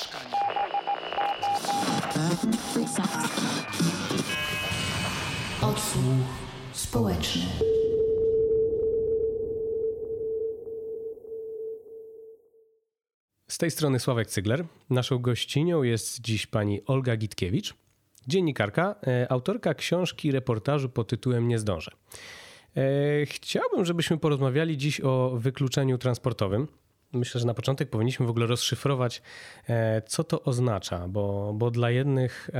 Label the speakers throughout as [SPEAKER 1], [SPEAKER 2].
[SPEAKER 1] mieszkania.
[SPEAKER 2] Odsłuch społeczny.
[SPEAKER 3] Z tej strony Sławek Cygler. Naszą gościnią jest dziś pani Olga Gitkiewicz, dziennikarka, e, autorka książki reportażu pod tytułem Nie zdążę. E, chciałbym, żebyśmy porozmawiali dziś o wykluczeniu transportowym. Myślę, że na początek powinniśmy w ogóle rozszyfrować, e, co to oznacza, bo, bo dla jednych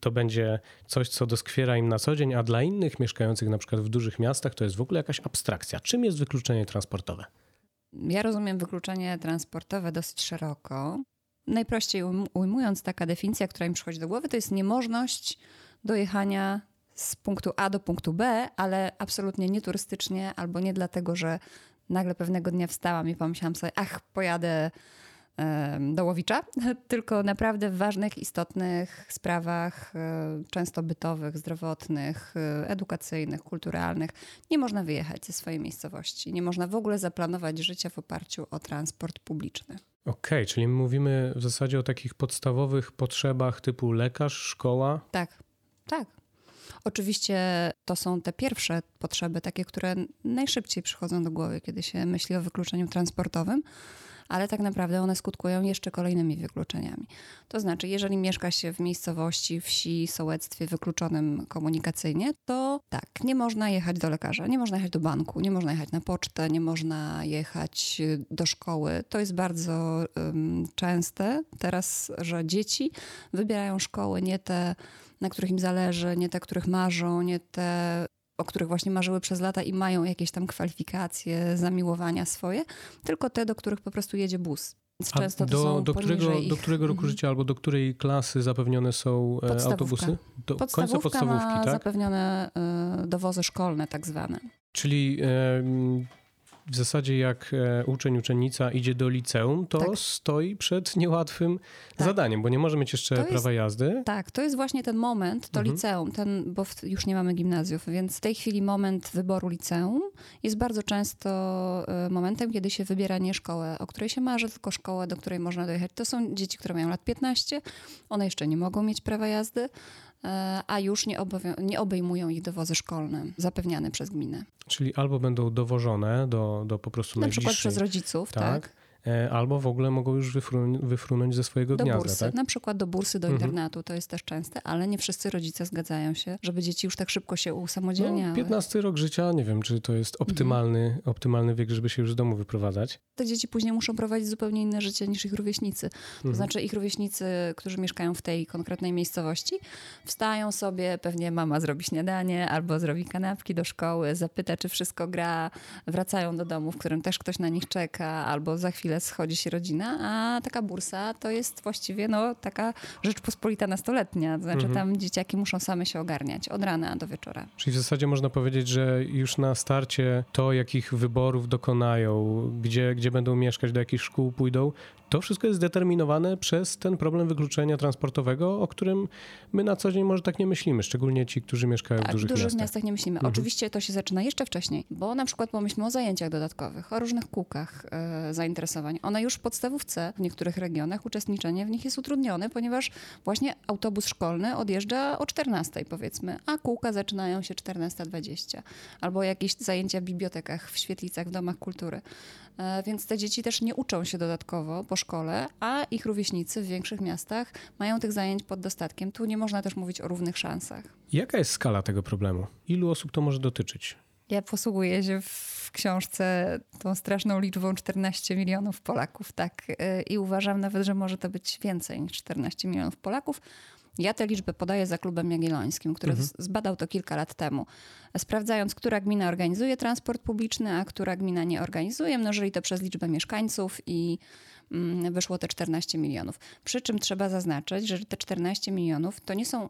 [SPEAKER 3] to będzie coś, co doskwiera im na co dzień, a dla innych mieszkających na przykład w dużych miastach to jest w ogóle jakaś abstrakcja. Czym jest wykluczenie transportowe?
[SPEAKER 4] Ja rozumiem wykluczenie transportowe dosyć szeroko. Najprościej ujmując, taka definicja, która mi przychodzi do głowy, to jest niemożność dojechania z punktu A do punktu B, ale absolutnie nie turystycznie, albo nie dlatego, że nagle pewnego dnia wstałam i pomyślałam sobie, ach, pojadę do Łowicza, tylko naprawdę w ważnych, istotnych sprawach, e, często bytowych, zdrowotnych, e, edukacyjnych, kulturalnych, nie można wyjechać ze swojej miejscowości. Nie można w ogóle zaplanować życia w oparciu o transport publiczny.
[SPEAKER 3] Okej, okay, czyli mówimy w zasadzie o takich podstawowych potrzebach typu lekarz, szkoła?
[SPEAKER 4] Tak, tak. Oczywiście to są te pierwsze potrzeby, takie, które najszybciej przychodzą do głowy, kiedy się myśli o wykluczeniu transportowym ale tak naprawdę one skutkują jeszcze kolejnymi wykluczeniami. To znaczy, jeżeli mieszka się w miejscowości, wsi, sołectwie wykluczonym komunikacyjnie, to tak, nie można jechać do lekarza, nie można jechać do banku, nie można jechać na pocztę, nie można jechać do szkoły. To jest bardzo um, częste teraz, że dzieci wybierają szkoły nie te, na których im zależy, nie te, których marzą, nie te, o których właśnie marzyły przez lata i mają jakieś tam kwalifikacje, zamiłowania swoje, tylko te, do których po prostu jedzie bus.
[SPEAKER 3] Często do, do, którego,
[SPEAKER 4] ich...
[SPEAKER 3] do którego roku mhm. życia albo do której klasy zapewnione są e,
[SPEAKER 4] podstawówka.
[SPEAKER 3] autobusy?
[SPEAKER 4] Do podstawówka końca podstawówki, ma tak? zapewnione y, dowozy szkolne tak zwane.
[SPEAKER 3] Czyli w zasadzie jak e, uczeń, uczennica idzie do liceum, to tak. stoi przed niełatwym tak. zadaniem, bo nie może mieć jeszcze prawa jazdy.
[SPEAKER 4] Tak, to jest właśnie ten moment, to mhm. liceum, ten, bo już nie mamy gimnazjów, więc w tej chwili moment wyboru liceum jest bardzo często e, momentem, kiedy się wybiera nie szkołę, o której się marzy, tylko szkołę, do której można dojechać. To są dzieci, które mają lat 15, one jeszcze nie mogą mieć prawa jazdy, a już nie, nie obejmują ich dowozy szkolne zapewniane przez gminę.
[SPEAKER 3] Czyli albo będą dowożone do, do po prostu
[SPEAKER 4] Na przykład przez rodziców, tak. tak
[SPEAKER 3] E, albo w ogóle mogą już wyfrunąć, wyfrunąć ze swojego
[SPEAKER 4] do
[SPEAKER 3] gniazda.
[SPEAKER 4] Bursy,
[SPEAKER 3] tak?
[SPEAKER 4] Na przykład do bursy, do mhm. internatu, to jest też częste, ale nie wszyscy rodzice zgadzają się, żeby dzieci już tak szybko się usamodzielniały.
[SPEAKER 3] No, 15 rok życia, nie wiem, czy to jest optymalny, mhm. optymalny wiek, żeby się już z domu wyprowadzać.
[SPEAKER 4] Te dzieci później muszą prowadzić zupełnie inne życie niż ich rówieśnicy. To mhm. znaczy ich rówieśnicy, którzy mieszkają w tej konkretnej miejscowości, wstają sobie, pewnie mama zrobi śniadanie albo zrobi kanapki do szkoły, zapyta, czy wszystko gra, wracają do domu, w którym też ktoś na nich czeka, albo za chwilę schodzi się rodzina a taka bursa to jest właściwie no, taka rzeczpospolita nastoletnia. To znaczy mhm. tam dzieciaki muszą same się ogarniać od rana do wieczora.
[SPEAKER 3] Czyli w zasadzie można powiedzieć, że już na starcie to, jakich wyborów dokonają, gdzie, gdzie będą mieszkać, do jakich szkół pójdą, to wszystko jest zdeterminowane przez ten problem wykluczenia transportowego, o którym my na co dzień może tak nie myślimy, szczególnie ci, którzy mieszkają
[SPEAKER 4] tak,
[SPEAKER 3] w dużych,
[SPEAKER 4] w dużych
[SPEAKER 3] miastach.
[SPEAKER 4] miastach nie myślimy. Mhm. Oczywiście to się zaczyna jeszcze wcześniej, bo na przykład pomyślmy o zajęciach dodatkowych, o różnych kółkach e, zainteresowań. One już w podstawówce w niektórych regionach, uczestniczenie w nich jest utrudnione, ponieważ właśnie autobus szkolny odjeżdża o 14 powiedzmy, a kółka zaczynają się 14.20. Albo jakieś zajęcia w bibliotekach, w świetlicach, w domach kultury. E, więc te dzieci też nie uczą się dodatkowo po szkole, a ich rówieśnicy w większych miastach mają tych zajęć pod dostatkiem. Tu nie można też mówić o równych szansach.
[SPEAKER 3] Jaka jest skala tego problemu? Ilu osób to może dotyczyć?
[SPEAKER 4] Ja posługuję się w książce tą straszną liczbą 14 milionów Polaków, tak. E, I uważam nawet, że może to być więcej niż 14 milionów Polaków. Ja tę liczbę podaję za klubem jagiellońskim, który mhm. zbadał to kilka lat temu, sprawdzając, która gmina organizuje transport publiczny, a która gmina nie organizuje. Mnożyli to przez liczbę mieszkańców i wyszło te 14 milionów. Przy czym trzeba zaznaczyć, że te 14 milionów to nie są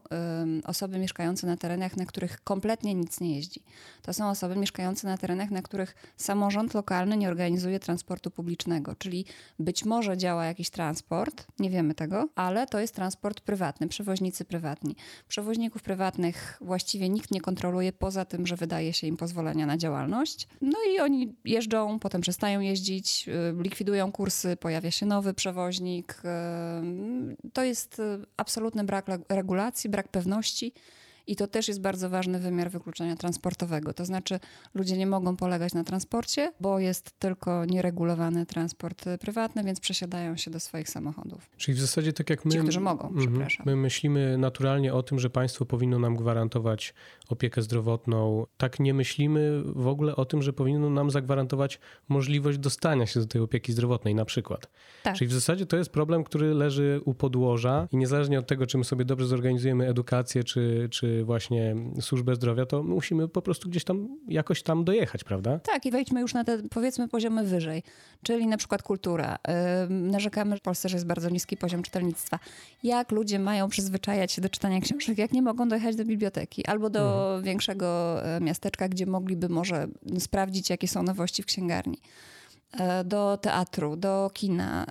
[SPEAKER 4] osoby mieszkające na terenach, na których kompletnie nic nie jeździ. To są osoby mieszkające na terenach, na których samorząd lokalny nie organizuje transportu publicznego, czyli być może działa jakiś transport, nie wiemy tego, ale to jest transport prywatny, przewoźnicy prywatni. Przewoźników prywatnych właściwie nikt nie kontroluje poza tym, że wydaje się im pozwolenia na działalność. No i oni jeżdżą, potem przestają jeździć, y, likwidują kursy, pojawia się nowy przewoźnik. To jest absolutny brak regulacji, brak pewności. I to też jest bardzo ważny wymiar wykluczenia transportowego. To znaczy, ludzie nie mogą polegać na transporcie, bo jest tylko nieregulowany transport prywatny, więc przesiadają się do swoich samochodów.
[SPEAKER 3] Czyli w zasadzie tak jak my.
[SPEAKER 4] Ci, którzy mogą,
[SPEAKER 3] mhm.
[SPEAKER 4] przepraszam.
[SPEAKER 3] My myślimy naturalnie o tym, że państwo powinno nam gwarantować opiekę zdrowotną. Tak nie myślimy w ogóle o tym, że powinno nam zagwarantować możliwość dostania się do tej opieki zdrowotnej, na przykład. Tak. Czyli w zasadzie to jest problem, który leży u podłoża i niezależnie od tego, czy my sobie dobrze zorganizujemy edukację, czy, czy właśnie służbę zdrowia, to musimy po prostu gdzieś tam jakoś tam dojechać, prawda?
[SPEAKER 4] Tak, i wejdźmy już na te powiedzmy poziomy wyżej, czyli na przykład kultura. Narzekamy w Polsce, że jest bardzo niski poziom czytelnictwa. Jak ludzie mają przyzwyczajać się do czytania książek, jak nie mogą dojechać do biblioteki albo do mhm. większego e, miasteczka, gdzie mogliby może sprawdzić, jakie są nowości w księgarni. E, do teatru, do kina.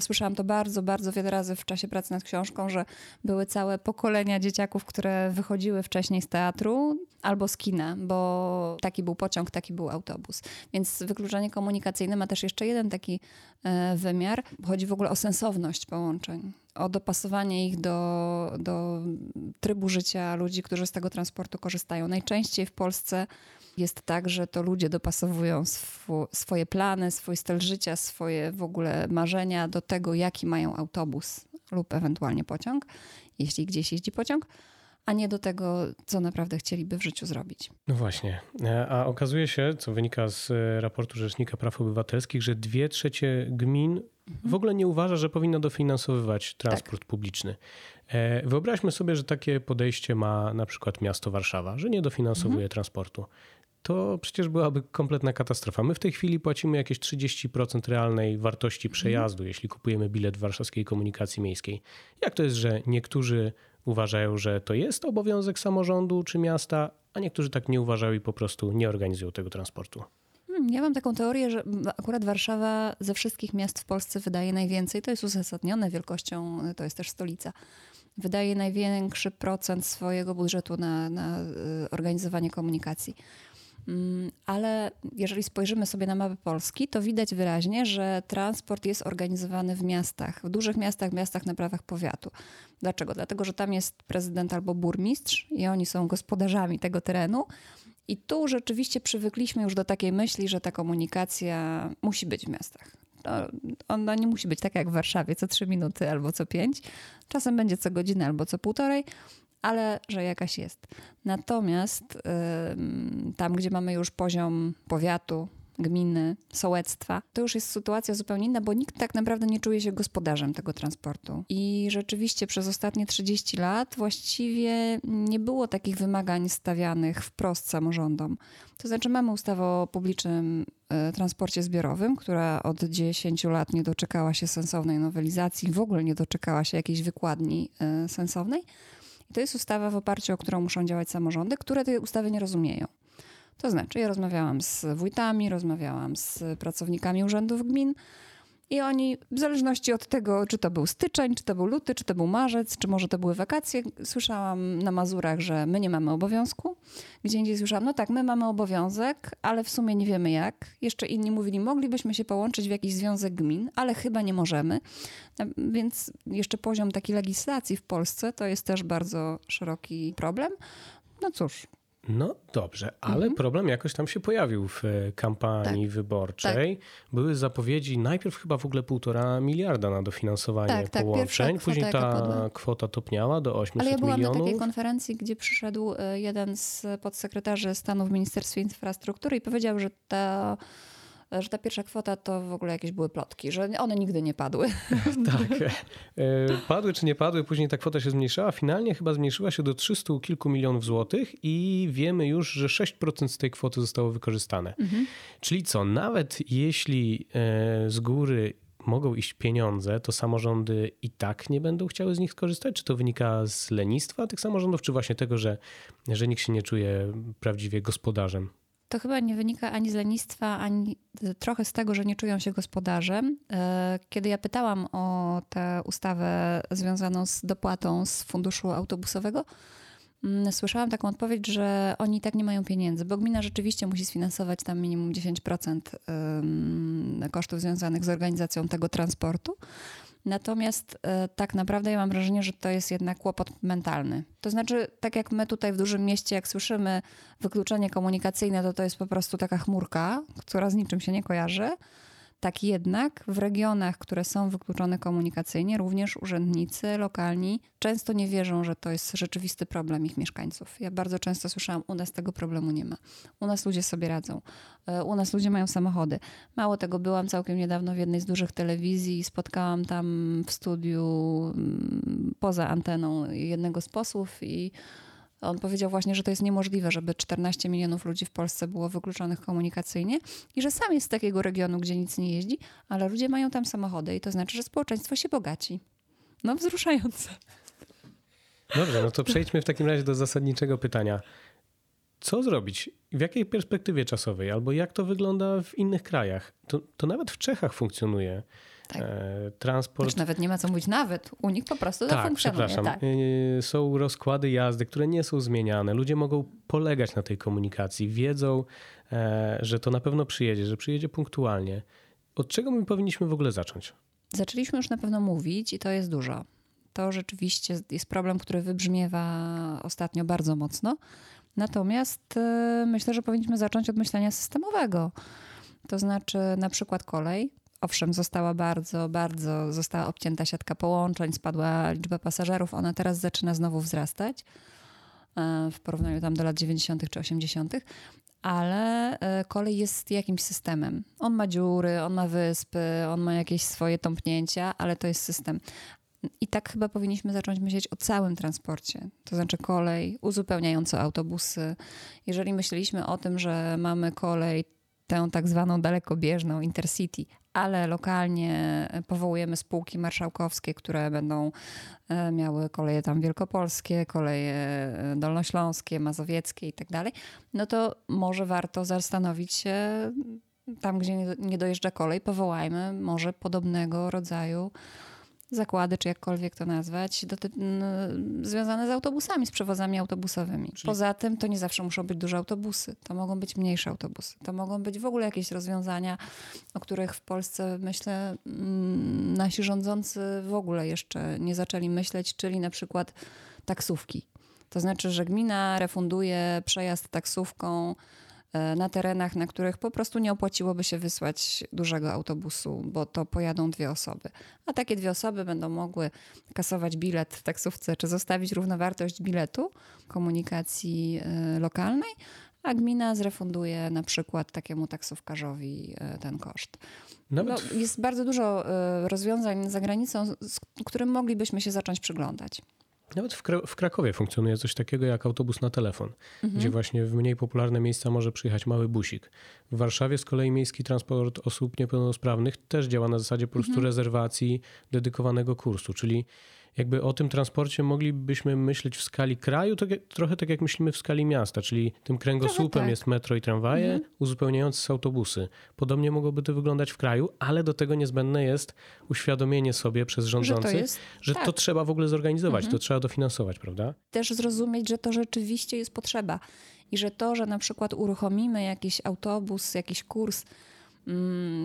[SPEAKER 4] Słyszałam to bardzo, bardzo wiele razy w czasie pracy nad książką, że były całe pokolenia dzieciaków, które wychodziły wcześniej z teatru albo z kina, bo taki był pociąg, taki był autobus. Więc wykluczenie komunikacyjne ma też jeszcze jeden taki e, wymiar. Chodzi w ogóle o sensowność połączeń, o dopasowanie ich do, do trybu życia ludzi, którzy z tego transportu korzystają. Najczęściej w Polsce jest tak, że to ludzie dopasowują sw swoje plany, swój styl życia, swoje w ogóle marzenia do tego, jaki mają autobus lub ewentualnie pociąg, jeśli gdzieś jeździ pociąg a nie do tego, co naprawdę chcieliby w życiu zrobić.
[SPEAKER 3] No właśnie. A okazuje się, co wynika z e, raportu Rzecznika Praw Obywatelskich, że dwie trzecie gmin w ogóle nie uważa, że powinno dofinansowywać transport tak. publiczny. E, wyobraźmy sobie, że takie podejście ma na przykład miasto Warszawa, że nie dofinansowuje mhm. transportu to przecież byłaby kompletna katastrofa. My w tej chwili płacimy jakieś 30% realnej wartości mhm. przejazdu, jeśli kupujemy bilet w warszawskiej komunikacji miejskiej. Jak to jest, że niektórzy uważają, że to jest obowiązek samorządu czy miasta, a niektórzy tak nie uważają i po prostu nie organizują tego transportu?
[SPEAKER 4] Hmm, ja mam taką teorię, że akurat Warszawa ze wszystkich miast w Polsce wydaje najwięcej. To jest uzasadnione wielkością, to jest też stolica. Wydaje największy procent swojego budżetu na, na y, organizowanie komunikacji. Mm, ale jeżeli spojrzymy sobie na mapę Polski, to widać wyraźnie, że transport jest organizowany w miastach, w dużych miastach, miastach na prawach powiatu. Dlaczego? Dlatego, że tam jest prezydent albo burmistrz i oni są gospodarzami tego terenu. I tu rzeczywiście przywykliśmy już do takiej myśli, że ta komunikacja musi być w miastach. ona nie musi być taka jak w Warszawie, co trzy minuty albo co pięć. Czasem będzie co godzinę albo co półtorej, ale że jakaś jest. Natomiast tam, gdzie mamy już poziom powiatu, gminy, sołectwa, to już jest sytuacja zupełnie inna, bo nikt tak naprawdę nie czuje się gospodarzem tego transportu. I rzeczywiście przez ostatnie 30 lat właściwie nie było takich wymagań stawianych wprost samorządom. To znaczy mamy ustawę o publicznym e, transporcie zbiorowym, która od 10 lat nie doczekała się sensownej nowelizacji, w ogóle nie doczekała się jakiejś wykładni e, sensownej. To jest ustawa, w oparciu o którą muszą działać samorządy, które tej ustawy nie rozumieją. To znaczy, ja rozmawiałam z wójtami, rozmawiałam z pracownikami urzędów gmin i oni, w zależności od tego, czy to był styczeń, czy to był luty, czy to był marzec, czy może to były wakacje, słyszałam na Mazurach, że my nie mamy obowiązku. Gdzie indziej słyszałam, no tak, my mamy obowiązek, ale w sumie nie wiemy jak. Jeszcze inni mówili, moglibyśmy się połączyć w jakiś związek gmin, ale chyba nie możemy. Więc jeszcze poziom takiej legislacji w Polsce to jest też bardzo szeroki problem. No cóż,
[SPEAKER 3] no dobrze, ale mhm. problem jakoś tam się pojawił w e, kampanii tak. wyborczej. Tak. Były zapowiedzi najpierw chyba w ogóle półtora miliarda na dofinansowanie tak, tak połączeń. Później ta kwota topniała do 800 milionów. Ale ja byłam milionów.
[SPEAKER 4] na takiej konferencji, gdzie przyszedł e, jeden z podsekretarzy stanu w Ministerstwie Infrastruktury i powiedział, że ta że ta pierwsza kwota to w ogóle jakieś były plotki, że one nigdy nie padły.
[SPEAKER 3] tak. E, padły czy nie padły, później ta kwota się zmniejszała. Finalnie chyba zmniejszyła się do 300 kilku milionów złotych i wiemy już, że 6% z tej kwoty zostało wykorzystane. Mhm. Czyli co, nawet jeśli e, z góry mogą iść pieniądze, to samorządy i tak nie będą chciały z nich skorzystać? Czy to wynika z lenistwa tych samorządów, czy właśnie tego, że, że nikt się nie czuje prawdziwie gospodarzem?
[SPEAKER 4] To chyba nie wynika ani z lenistwa, ani trochę z tego, że nie czują się gospodarzem. E, kiedy ja pytałam o tę ustawę związaną z dopłatą z funduszu autobusowego, Mm, Słyszałam taką odpowiedź, że oni i tak nie mają pieniędzy, bo gmina rzeczywiście musi sfinansować tam minimum 10% ym, kosztów związanych z organizacją tego transportu. Natomiast e, tak naprawdę ja mam wrażenie, że to jest jednak kłopot mentalny. To znaczy, tak jak my tutaj w dużym mieście, jak słyszymy wykluczenie komunikacyjne, to to jest po prostu taka chmurka, która z niczym się nie kojarzy. Tak jednak w regionach, które są wykluczone komunikacyjnie, również urzędnicy lokalni często nie wierzą, że to jest rzeczywisty problem ich mieszkańców. Ja bardzo często słyszałam, u nas tego problemu nie ma. U nas ludzie sobie radzą. E, U nas ludzie mają samochody. Mało tego, byłam całkiem niedawno w jednej z dużych telewizji i spotkałam tam w studiu mm, poza anteną jednego z posłów i on powiedział właśnie, że to jest niemożliwe, żeby 14 milionów ludzi w Polsce było wykluczonych komunikacyjnie i że sam jest z takiego regionu, gdzie nic nie jeździ, ale ludzie mają tam samochody i to znaczy, że społeczeństwo się bogaci. No wzruszające.
[SPEAKER 3] Dobrze, no to przejdźmy w takim razie do zasadniczego pytania. Co zrobić? W jakiej perspektywie czasowej? Albo jak to wygląda w innych krajach? To, to nawet w Czechach funkcjonuje.
[SPEAKER 4] Tak.
[SPEAKER 3] E, transport.
[SPEAKER 4] Znaczy nawet nie ma co mówić nawet. U nich po prostu to
[SPEAKER 3] Tak,
[SPEAKER 4] funkcjonuje.
[SPEAKER 3] przepraszam.
[SPEAKER 4] Tak.
[SPEAKER 3] Są rozkłady jazdy, które nie są zmieniane. Ludzie mogą polegać na tej komunikacji. Wiedzą, e, że to na pewno przyjedzie, że przyjedzie punktualnie. Od czego my powinniśmy w ogóle zacząć?
[SPEAKER 4] Zaczęliśmy już na pewno mówić i to jest dużo. To rzeczywiście jest problem, który wybrzmiewa ostatnio bardzo mocno. Natomiast e, myślę, że powinniśmy zacząć od myślenia systemowego. To znaczy na przykład kolej. Owszem, została bardzo, bardzo, została obcięta siatka połączeń, spadła liczba pasażerów. Ona teraz zaczyna znowu wzrastać e, w porównaniu tam do lat 90. czy 80., ale e, kolej jest jakimś systemem. On ma dziury, on ma wyspy, on ma jakieś swoje tąpnięcia, ale to jest system. I tak chyba powinniśmy zacząć myśleć o całym transporcie. To znaczy kolej, uzupełniająco autobusy. Jeżeli myśleliśmy o tym, że mamy kolej, tę tak zwaną dalekobieżną intercity, ale lokalnie powołujemy spółki marszałkowskie, które będą e, miały koleje tam wielkopolskie, koleje e, dolnośląskie, mazowieckie i tak dalej, no to może warto zastanowić się tam, gdzie nie dojeżdża kolej, powołajmy może podobnego rodzaju zakłady, czy jakkolwiek to nazwać, doty- związane z autobusami, z przewozami autobusowymi. Poza tym to nie zawsze muszą być duże autobusy. To mogą być mniejsze autobusy. To mogą być w ogóle jakieś rozwiązania, o których w Polsce myślę mm, nasi rządzący w ogóle jeszcze nie zaczęli myśleć, czyli na przykład taksówki. To znaczy, że gmina refunduje przejazd taksówką na terenach, na których po prostu nie opłaciłoby się wysłać dużego autobusu, bo to pojadą dwie osoby. A takie dwie osoby będą mogły kasować bilet w taksówce, czy zostawić równowartość biletu komunikacji e, lokalnej, a gmina zrefunduje na przykład takiemu taksówkarzowi e, ten koszt.
[SPEAKER 3] Nawet
[SPEAKER 4] No, jest bardzo dużo e, rozwiązań za granicą, z którym moglibyśmy się zacząć przyglądać.
[SPEAKER 3] Nawet w, Kra- w Krakowie funkcjonuje coś takiego jak autobus na telefon, gdzie właśnie w mniej popularne miejsca może przyjechać mały busik. W Warszawie z kolei miejski transport osób niepełnosprawnych też działa na zasadzie po prostu rezerwacji dedykowanego kursu, czyli jakby o tym transporcie moglibyśmy myśleć w skali kraju, tak trochę tak jak myślimy w skali miasta, czyli tym kręgosłupem
[SPEAKER 4] tak.
[SPEAKER 3] jest metro i tramwaje, uzupełniające są autobusy. Podobnie mogłoby to wyglądać w kraju, ale do tego niezbędne jest uświadomienie sobie przez rządzących,
[SPEAKER 4] jest-
[SPEAKER 3] że
[SPEAKER 4] tak.
[SPEAKER 3] to trzeba w ogóle zorganizować, to trzeba dofinansować, prawda?
[SPEAKER 4] Też zrozumieć, że to rzeczywiście jest potrzeba i że to, że na przykład uruchomimy jakiś autobus, jakiś kurs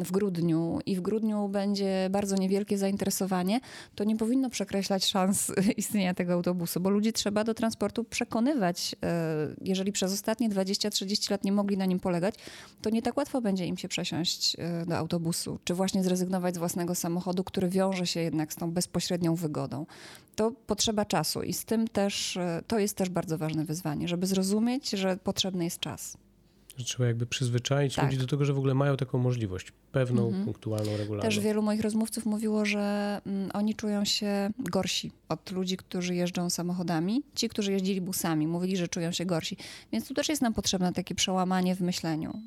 [SPEAKER 4] w grudniu i w grudniu będzie bardzo niewielkie zainteresowanie, to nie powinno przekreślać szans istnienia tego autobusu, bo ludzi trzeba do transportu przekonywać. E, Jeżeli przez ostatnie 20-30 lat nie mogli na nim polegać, to nie tak łatwo będzie im się przesiąść e, do autobusu, czy właśnie zrezygnować z własnego samochodu, który wiąże się jednak z tą bezpośrednią wygodą. To potrzeba czasu i z tym też, e, to jest też bardzo ważne wyzwanie, żeby zrozumieć, że potrzebny jest czas.
[SPEAKER 3] Że trzeba jakby przyzwyczaić
[SPEAKER 4] Tak. Mhm.
[SPEAKER 3] ludzi do tego, że w ogóle mają taką możliwość, pewną, punktualną, regularną.
[SPEAKER 4] Też wielu moich rozmówców mówiło, że mm, oni czują się gorsi od ludzi, którzy jeżdżą samochodami. Ci, którzy jeździli busami, mówili, że czują się gorsi. Więc tu też jest nam potrzebne takie przełamanie w myśleniu,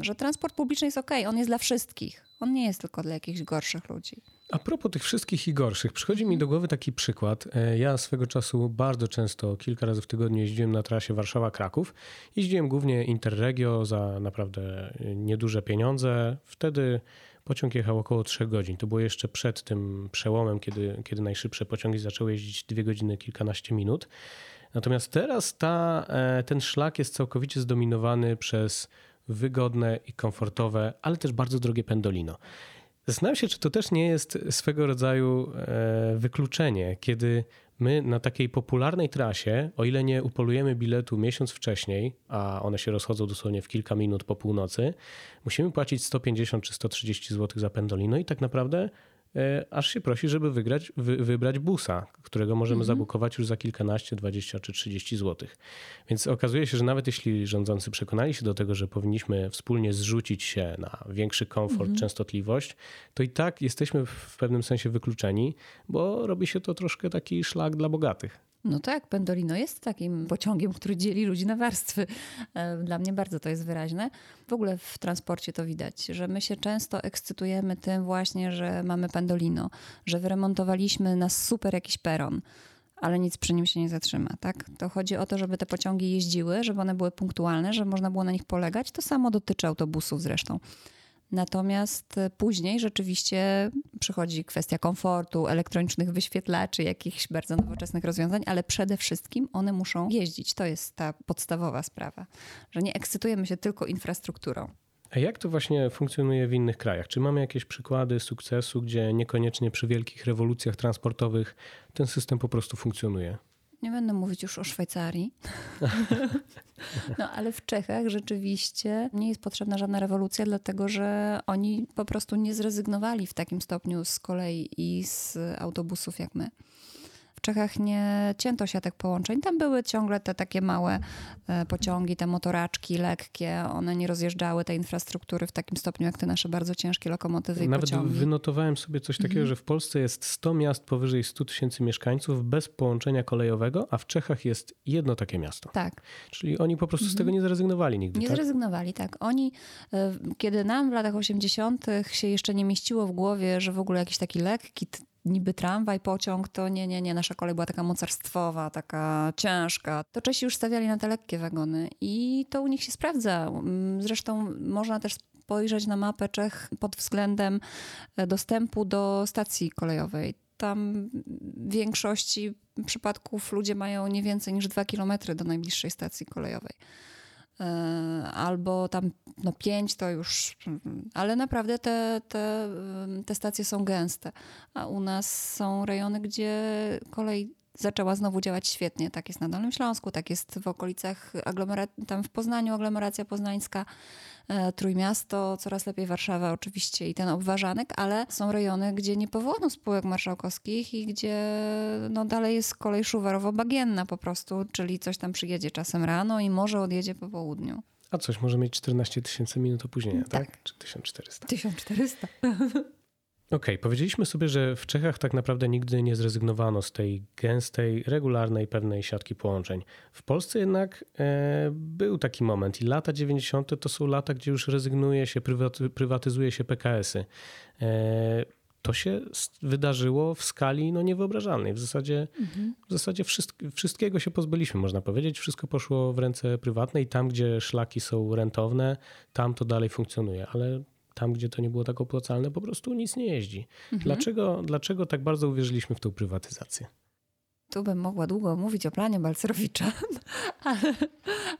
[SPEAKER 4] że transport publiczny jest ok, on jest dla wszystkich. On nie jest tylko dla jakichś gorszych ludzi.
[SPEAKER 3] A propos tych wszystkich i gorszych, przychodzi mi do głowy taki przykład. E, Ja swego czasu bardzo często, kilka razy w tygodniu jeździłem na trasie Warszawa-Kraków. Jeździłem głównie Interregio za naprawdę e, nieduże pieniądze. Wtedy pociąg jechał około 3 godzin. To było jeszcze przed tym przełomem, kiedy, kiedy najszybsze pociągi zaczęły jeździć 2 godziny kilkanaście minut. Natomiast teraz ta, e, ten szlak jest całkowicie zdominowany przez wygodne i komfortowe, ale też bardzo drogie pendolino. Zastanawiam się, czy to też nie jest swego rodzaju e, wykluczenie, kiedy my na takiej popularnej trasie, o ile nie upolujemy biletu miesiąc wcześniej, a one się rozchodzą dosłownie w kilka minut po północy, musimy płacić 150 czy 130 zł za pendolino i tak naprawdę aż się prosi, żeby wygrać, wy, wybrać busa, którego możemy mhm. zabukować już za kilkanaście, dwadzieścia czy trzydzieści złotych. Więc okazuje się, że nawet jeśli rządzący przekonali się do tego, że powinniśmy wspólnie zrzucić się na większy komfort, mhm. częstotliwość, to i tak jesteśmy w pewnym sensie wykluczeni, bo robi się to troszkę taki szlak dla bogatych.
[SPEAKER 4] No tak, Pendolino jest takim pociągiem, który dzieli ludzi na warstwy. E, dla mnie bardzo to jest wyraźne. W ogóle w transporcie to widać, że my się często ekscytujemy tym właśnie, że mamy Pendolino, że wyremontowaliśmy na super jakiś peron ale nic przy nim się nie zatrzyma, tak? To chodzi o to, żeby te pociągi jeździły, żeby one były punktualne, żeby można było na nich polegać. To samo dotyczy autobusów zresztą. Natomiast e, później rzeczywiście przychodzi kwestia komfortu, elektronicznych wyświetlaczy, jakichś bardzo nowoczesnych rozwiązań, ale przede wszystkim one muszą jeździć. To jest ta podstawowa sprawa, że nie ekscytujemy się tylko infrastrukturą.
[SPEAKER 3] A jak to właśnie funkcjonuje w innych krajach? Czy mamy jakieś przykłady sukcesu, gdzie niekoniecznie przy wielkich rewolucjach transportowych ten system po prostu funkcjonuje?
[SPEAKER 4] Nie będę mówić już o Szwajcarii. No ale w Czechach rzeczywiście nie jest potrzebna żadna rewolucja, dlatego że oni po prostu nie zrezygnowali w takim stopniu z kolei i z autobusów jak my. Czechach nie cięto siatek połączeń. Tam były ciągle te takie małe e, pociągi, te motoraczki lekkie. One nie rozjeżdżały tej infrastruktury w takim stopniu, jak te nasze bardzo ciężkie lokomotywy i
[SPEAKER 3] Nawet
[SPEAKER 4] pociągi.
[SPEAKER 3] wynotowałem sobie coś takiego, mhm. że w Polsce jest 100 miast powyżej 100 tysięcy mieszkańców bez połączenia kolejowego, a w Czechach jest jedno takie miasto.
[SPEAKER 4] Tak.
[SPEAKER 3] Czyli oni po prostu z tego mhm. nie zrezygnowali nigdy.
[SPEAKER 4] Nie
[SPEAKER 3] tak?
[SPEAKER 4] zrezygnowali, tak. Oni, e, kiedy nam w latach 80. się jeszcze nie mieściło w głowie, że w ogóle jakiś taki lekki niby tramwaj, pociąg, to nie, nie, nie. Nasza kolej była taka mocarstwowa, taka ciężka. To Czesi już stawiali na te lekkie wagony i to u nich się sprawdza. Mm, zresztą można też spojrzeć na mapę Czech pod względem e, dostępu do stacji kolejowej. Tam w większości przypadków ludzie mają nie więcej niż dwa kilometry do najbliższej stacji kolejowej. E, albo tam no pięć to już, ale naprawdę te, te, te stacje są gęste, a u nas są rejony, gdzie kolej zaczęła znowu działać świetnie. Tak jest na Dolnym Śląsku, tak jest w okolicach tam w Poznaniu aglomeracja poznańska, e, Trójmiasto, coraz lepiej Warszawa oczywiście i ten obważanek, ale są rejony, gdzie nie powołano spółek marszałkowskich i gdzie no, dalej jest kolej szuwarowo-bagienna po prostu, czyli coś tam przyjedzie czasem rano i może odjedzie po południu.
[SPEAKER 3] A coś może mieć 14 tysięcy minut opóźnienia, tak?
[SPEAKER 4] tak?
[SPEAKER 3] Czy 1400?
[SPEAKER 4] 1400.
[SPEAKER 3] Okej, okay, powiedzieliśmy sobie, że w Czechach tak naprawdę nigdy nie zrezygnowano z tej gęstej, regularnej, pewnej siatki połączeń. W Polsce jednak e, był taki moment i lata 90. to są lata, gdzie już rezygnuje się, prywaty, prywatyzuje się PKS-y. E, to się wydarzyło w skali no, niewyobrażalnej. W zasadzie, mhm. w zasadzie wszystkiego się pozbyliśmy, można powiedzieć. Wszystko poszło w ręce prywatne i tam, gdzie szlaki są rentowne, tam to dalej funkcjonuje. Ale tam, gdzie to nie było tak opłacalne, po prostu nic nie jeździ. Mhm. Dlaczego, dlaczego tak bardzo uwierzyliśmy w tą prywatyzację?
[SPEAKER 4] Tu bym mogła długo mówić o planie Balcerowicza, ale,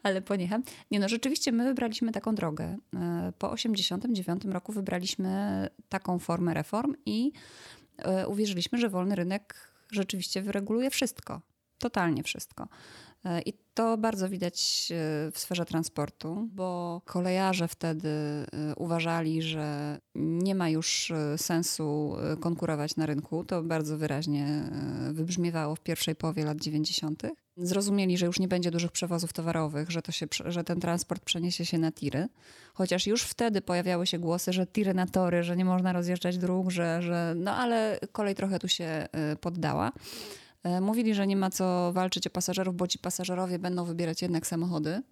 [SPEAKER 4] ale poniecham. Nie no, rzeczywiście my wybraliśmy taką drogę. E, po 1989 roku wybraliśmy taką formę reform i e, uwierzyliśmy, że wolny rynek rzeczywiście wyreguluje wszystko. Totalnie wszystko. E, I to bardzo widać e, w sferze transportu, bo kolejarze wtedy e, uważali, że nie ma już sensu konkurować na rynku. To bardzo wyraźnie wybrzmiewało w pierwszej połowie lat 90. Zrozumieli, że już nie będzie dużych przewozów towarowych, że, to się, że ten transport przeniesie się na tiry. Chociaż już wtedy pojawiały się głosy, że tiry na tory, że nie można rozjeżdżać dróg, że, że no ale kolej trochę tu się poddała. E, mówili, że nie ma co walczyć o pasażerów, bo ci pasażerowie będą wybierać jednak samochody.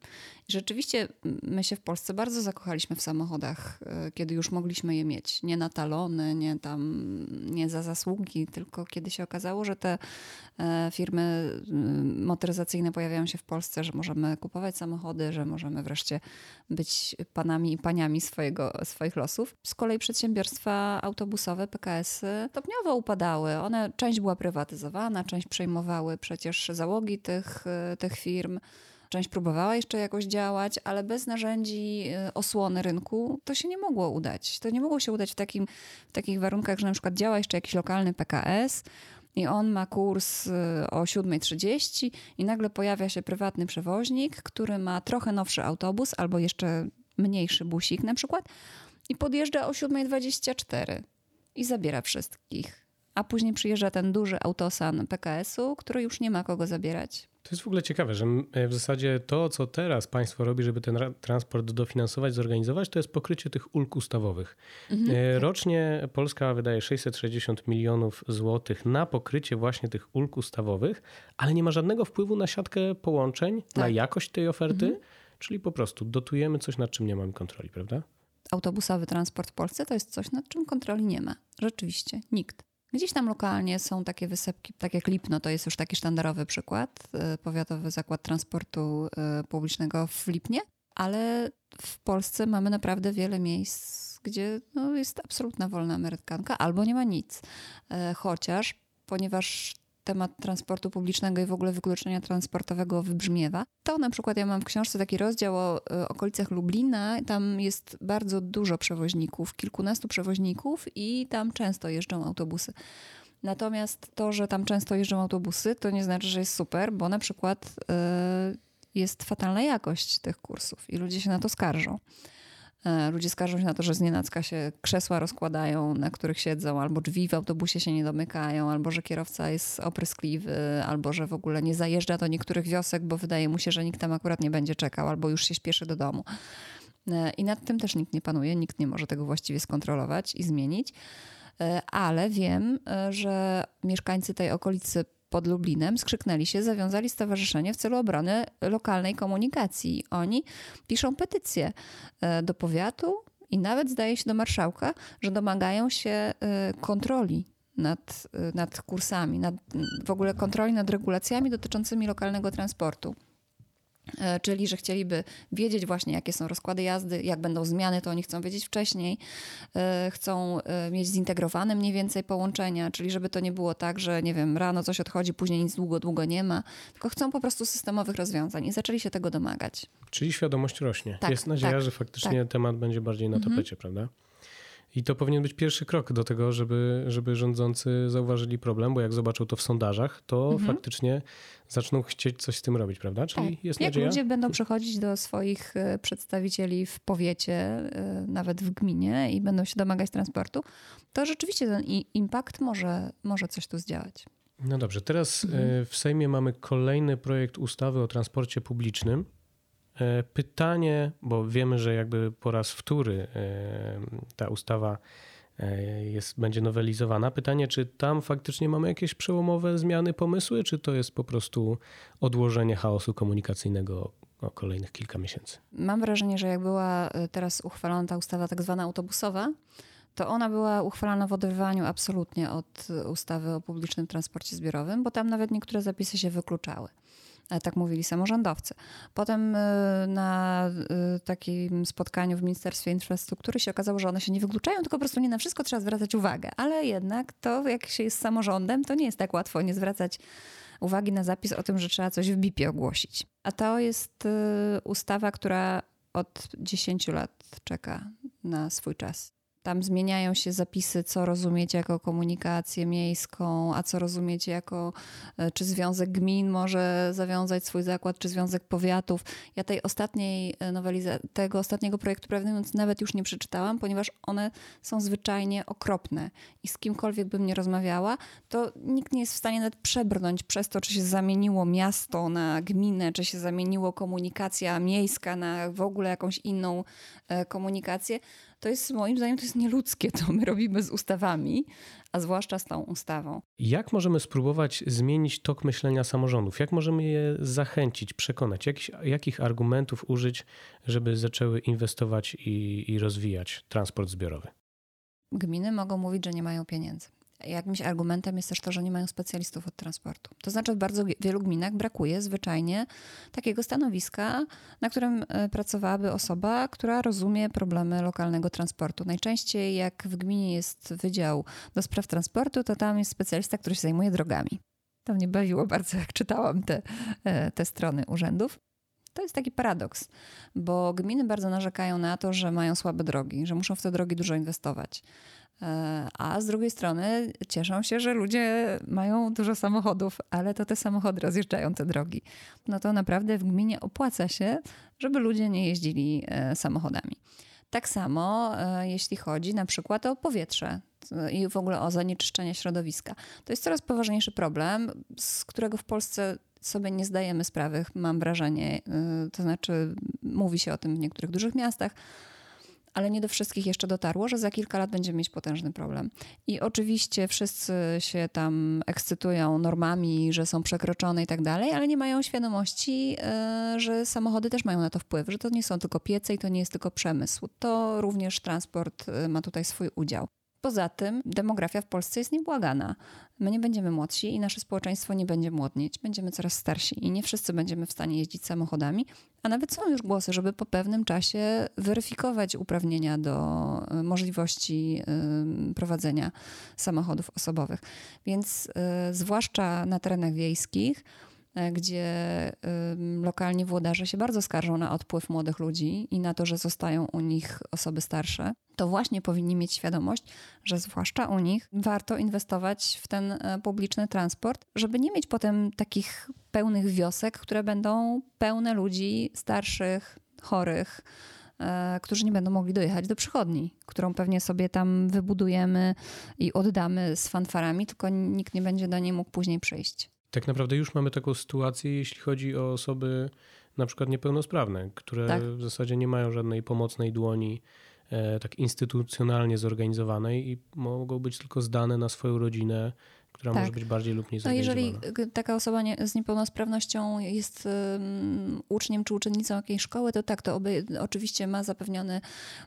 [SPEAKER 4] I rzeczywiście my się w Polsce bardzo zakochaliśmy w samochodach, e, kiedy już mogliśmy je mieć. Nie na talony, nie tam, nie za zasługi, tylko kiedy się okazało, że te e, firmy motoryzacyjne pojawiają się w Polsce, że możemy kupować samochody, że możemy wreszcie być panami i paniami swojego, swoich losów. Z kolei przedsiębiorstwa autobusowe, PKS-y, stopniowo upadały. One, część była prywatyzowana, część przejmowały przecież załogi tych, y, tych firm. Część próbowała jeszcze jakoś działać, ale bez narzędzi y, osłony rynku to się nie mogło udać. To nie mogło się udać w, takim, w takich warunkach, że na przykład działa jeszcze jakiś lokalny PKS, i on ma kurs y, o 7.30 i nagle pojawia się prywatny przewoźnik, który ma trochę nowszy autobus albo jeszcze mniejszy busik na przykład i podjeżdża o 7.24 i zabiera wszystkich. A później przyjeżdża ten duży autosan PKS-u, który już nie ma kogo zabierać.
[SPEAKER 3] To jest w ogóle ciekawe, że e, w zasadzie to, co teraz państwo robi, żeby ten transport dofinansować, zorganizować, to jest pokrycie tych ulg ustawowych. Mhm. E, rocznie Polska wydaje 660 milionów złotych na pokrycie właśnie tych ulg ustawowych, ale nie ma żadnego wpływu na siatkę połączeń, tak. na jakość tej oferty, mhm. czyli po prostu dotujemy coś, nad czym nie mamy kontroli, prawda?
[SPEAKER 4] Autobusowy transport w Polsce to jest coś, nad czym kontroli nie ma. Rzeczywiście, nikt. Gdzieś tam lokalnie są takie wysepki, tak jak Lipno, to jest już taki sztandarowy przykład, y, Powiatowy Zakład Transportu y, Publicznego w Lipnie, ale w Polsce mamy naprawdę wiele miejsc, gdzie no, jest absolutna wolna amerykanka albo nie ma nic. Y, chociaż, ponieważ temat transportu publicznego i w ogóle wykluczenia transportowego wybrzmiewa. To na przykład ja mam w książce taki rozdział o y, okolicach Lublina. Tam jest bardzo dużo przewoźników, kilkunastu przewoźników i tam często jeżdżą autobusy. Natomiast to, że tam często jeżdżą autobusy, to nie znaczy, że jest super, bo na przykład y, jest fatalna jakość tych kursów i ludzie się na to skarżą. E, ludzie skarżą się na to, że z nienacka się krzesła rozkładają, na których siedzą, albo drzwi w autobusie się nie domykają, albo że kierowca jest opryskliwy, albo że w ogóle nie zajeżdża do niektórych wiosek, bo wydaje mu się, że nikt tam akurat nie będzie czekał, albo już się śpieszy do domu. E, I nad tym też nikt nie panuje, nikt nie może tego właściwie skontrolować i zmienić. E, ale wiem, że mieszkańcy tej okolicy pod Lublinem skrzyknęli się, zawiązali stowarzyszenie w celu obrony lokalnej komunikacji. Oni piszą petycję e, do powiatu i nawet zdaje się do marszałka, że domagają się e, kontroli nad, e, nad kursami, nad, w ogóle kontroli nad regulacjami dotyczącymi lokalnego transportu. E, czyli że chcieliby wiedzieć właśnie, jakie są rozkłady jazdy, jak będą zmiany, to oni chcą wiedzieć wcześniej. E, chcą e, mieć zintegrowane mniej więcej połączenia, czyli żeby to nie było tak, że nie wiem, rano coś odchodzi, później nic długo, długo nie ma, tylko chcą po prostu systemowych rozwiązań i zaczęli się tego domagać.
[SPEAKER 3] Czyli świadomość rośnie. Tak, Jest nadzieja, tak, że faktycznie tak. temat będzie bardziej na mhm. tapecie, mhm. prawda? I to powinien być pierwszy krok do tego, żeby, żeby rządzący zauważyli problem, bo jak zobaczą to w sondażach, to mhm. faktycznie zaczną chcieć coś z tym robić, prawda?
[SPEAKER 4] Czyli tak. jest jak nadzieja? ludzie będą przychodzić do swoich e, przedstawicieli w powiecie, e, nawet w gminie i będą się domagać transportu, to rzeczywiście ten impact może, może coś tu zdziałać.
[SPEAKER 3] No dobrze, teraz mhm. E, w Sejmie mamy kolejny projekt ustawy o transporcie publicznym. E, pytanie, bo wiemy, że jakby po raz wtóry e, ta ustawa e, jest, będzie nowelizowana. Pytanie, czy tam faktycznie mamy jakieś przełomowe zmiany, pomysły, czy to jest po prostu odłożenie chaosu komunikacyjnego o kolejnych kilka miesięcy?
[SPEAKER 4] Mam wrażenie, że jak była teraz uchwalona ta ustawa tak zwana autobusowa, to ona była uchwalana w oderwaniu absolutnie od ustawy o publicznym transporcie zbiorowym, bo tam nawet niektóre zapisy się wykluczały. E, tak mówili samorządowcy. Potem e, na e, takim spotkaniu w Ministerstwie Infrastruktury się okazało, że one się nie wykluczają, tylko po prostu nie na wszystko trzeba zwracać uwagę. Ale jednak to, jak się jest samorządem, to nie jest tak łatwo nie zwracać uwagi na zapis o tym, że trzeba coś w BIP-ie ogłosić. A to jest ustawa, która od 10 lat czeka na swój czas. Tam zmieniają się zapisy, co rozumieć jako komunikację miejską, a co rozumieć jako, e, czy Związek Gmin może zawiązać swój zakład, czy Związek Powiatów. Ja tej ostatniej e, nowelizacji, tego ostatniego projektu prawnego nawet już nie przeczytałam, ponieważ one są zwyczajnie okropne. I z kimkolwiek bym nie rozmawiała, to nikt nie jest w stanie nawet przebrnąć przez to, czy się zamieniło miasto na gminę, czy się zamieniło komunikacja miejska na w ogóle jakąś inną e, komunikację To jest moim zdaniem to jest nieludzkie, to my robimy z ustawami, a zwłaszcza z tą ustawą.
[SPEAKER 3] Jak możemy spróbować zmienić tok myślenia samorządów? Jak możemy je zachęcić, przekonać? Jak, jakich argumentów użyć, żeby zaczęły inwestować i, i rozwijać transport zbiorowy?
[SPEAKER 4] Gminy mogą mówić, że nie mają pieniędzy. Jakimś argumentem jest też to, że nie mają specjalistów od transportu. To znaczy, w bardzo wielu gminach brakuje zwyczajnie takiego stanowiska, na którym e, pracowałaby osoba, która rozumie problemy lokalnego transportu. Najczęściej, jak w gminie jest wydział do spraw transportu, to tam jest specjalista, który się zajmuje drogami. To mnie bawiło bardzo, jak czytałam te, e, te strony urzędów. To jest taki paradoks, bo gminy bardzo narzekają na to, że mają słabe drogi, że muszą w te drogi dużo inwestować. E, a z drugiej strony cieszą się, że ludzie mają dużo samochodów, ale to te samochody rozjeżdżają te drogi. No to naprawdę w gminie opłaca się, żeby ludzie nie jeździli e, samochodami. Tak samo, e, jeśli chodzi na przykład o powietrze i w ogóle o zanieczyszczenie środowiska. To jest coraz poważniejszy problem, z którego w Polsce sobie nie zdajemy sprawy, mam wrażenie. To znaczy, mówi się o tym w niektórych dużych miastach, ale nie do wszystkich jeszcze dotarło, że za kilka lat będziemy mieć potężny problem. I oczywiście wszyscy się tam ekscytują normami, że są przekroczone i tak dalej, ale nie mają świadomości, e, że samochody też mają na to wpływ, że to nie są tylko piece i to nie jest tylko przemysł. To również transport e, ma tutaj swój udział. Poza tym demografia w Polsce jest niebłagana. My nie będziemy młodsi i nasze społeczeństwo nie będzie młodnieć. Będziemy coraz starsi i nie wszyscy będziemy w stanie jeździć samochodami, a nawet są już głosy, żeby po pewnym czasie weryfikować uprawnienia do y, możliwości y, prowadzenia samochodów osobowych. Więc y, zwłaszcza na terenach wiejskich, gdzie lokalni włodarze się bardzo skarżą na odpływ młodych ludzi i na to, że zostają u nich osoby starsze, to właśnie powinni mieć świadomość, że zwłaszcza u nich warto inwestować w ten e, publiczny transport, żeby nie mieć potem takich pełnych wiosek, które będą pełne ludzi starszych, chorych, e, którzy nie będą mogli dojechać do przychodni, którą pewnie sobie tam wybudujemy i oddamy z fanfarami, tylko nikt nie będzie do niej mógł później przyjść.
[SPEAKER 3] Tak naprawdę już mamy taką sytuację, jeśli chodzi o osoby na przykład niepełnosprawne, które tak. w zasadzie nie mają żadnej pomocnej dłoni e, tak instytucjonalnie zorganizowanej i mogą być tylko zdane na swoją rodzinę która tak. może być bardziej lub mniej
[SPEAKER 4] No jeżeli taka osoba nie, z niepełnosprawnością jest um, uczniem czy uczennicą jakiejś szkoły, to tak, to oby, oczywiście ma zapewniony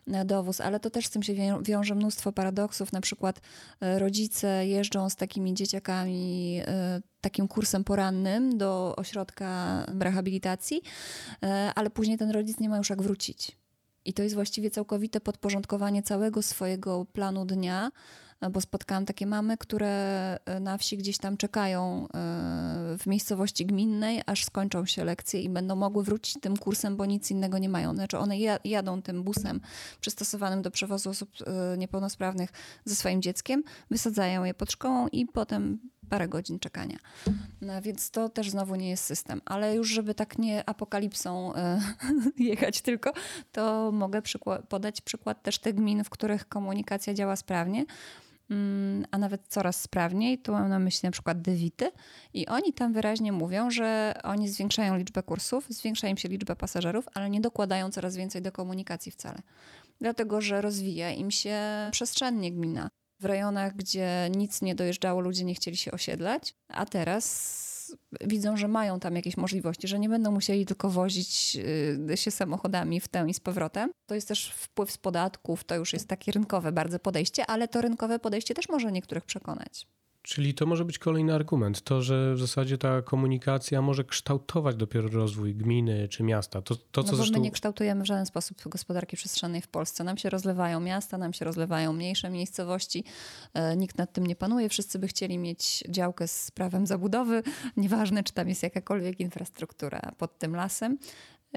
[SPEAKER 4] e, dowóz, ale to też z tym się wiąże mnóstwo paradoksów. Na przykład e, rodzice jeżdżą z takimi dzieciakami e, takim kursem porannym do ośrodka rehabilitacji, ale później ten rodzic nie ma już jak wrócić. I to jest właściwie całkowite podporządkowanie całego swojego planu dnia bo spotkałam takie mamy, które e, na wsi gdzieś tam czekają e, w miejscowości gminnej, aż skończą się lekcje i będą mogły wrócić tym kursem, bo nic innego nie mają. Znaczy one jadą tym busem przystosowanym do przewozu osób e, niepełnosprawnych ze swoim dzieckiem, wysadzają je pod szkołą i potem parę godzin czekania. No, więc to też znowu nie jest system. Ale już, żeby tak nie apokalipsą jechać tylko, to mogę przykład, podać przykład też tych gmin, w których komunikacja działa sprawnie. Mm, a nawet coraz sprawniej. Tu mam na myśli na przykład Dewity i oni tam wyraźnie mówią, że oni zwiększają liczbę kursów, zwiększa im się liczba pasażerów, ale nie dokładają coraz więcej do komunikacji wcale. Dlatego, że rozwija im się przestrzennie gmina. W rejonach, gdzie nic nie dojeżdżało, ludzie nie chcieli się osiedlać, a teraz widzą, że mają tam jakieś możliwości, że nie będą musieli tylko wozić y, się samochodami w tę i z powrotem. To jest też wpływ z podatków, to już jest takie rynkowe bardzo podejście, ale to rynkowe podejście też może niektórych przekonać.
[SPEAKER 3] Czyli to może być kolejny argument, to, że w zasadzie ta komunikacja może kształtować dopiero rozwój gminy czy miasta. To, to
[SPEAKER 4] co no bo zresztą... my nie kształtujemy w żaden sposób gospodarki przestrzennej w Polsce. Nam się rozlewają miasta, nam się rozlewają mniejsze miejscowości. E, nikt nad tym nie panuje. Wszyscy by chcieli mieć działkę z prawem zabudowy, nieważne czy tam jest jakakolwiek infrastruktura pod tym lasem.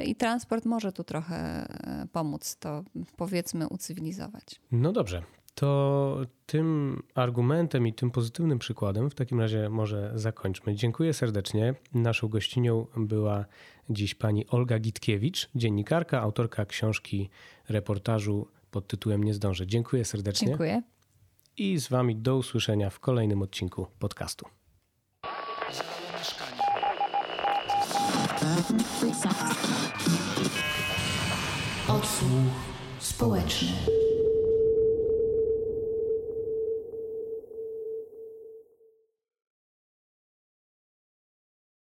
[SPEAKER 4] I transport może tu trochę e, pomóc to, powiedzmy, ucywilizować.
[SPEAKER 3] No dobrze, to tym argumentem i tym pozytywnym przykładem w takim razie może zakończmy. Dziękuję serdecznie. Naszą gościnią była dziś pani Olga Gitkiewicz, dziennikarka, autorka książki, reportażu pod tytułem Nie zdążę. Dziękuję serdecznie.
[SPEAKER 4] Dziękuję.
[SPEAKER 3] I z wami do usłyszenia w kolejnym odcinku podcastu.
[SPEAKER 2] Odsłuch społeczny.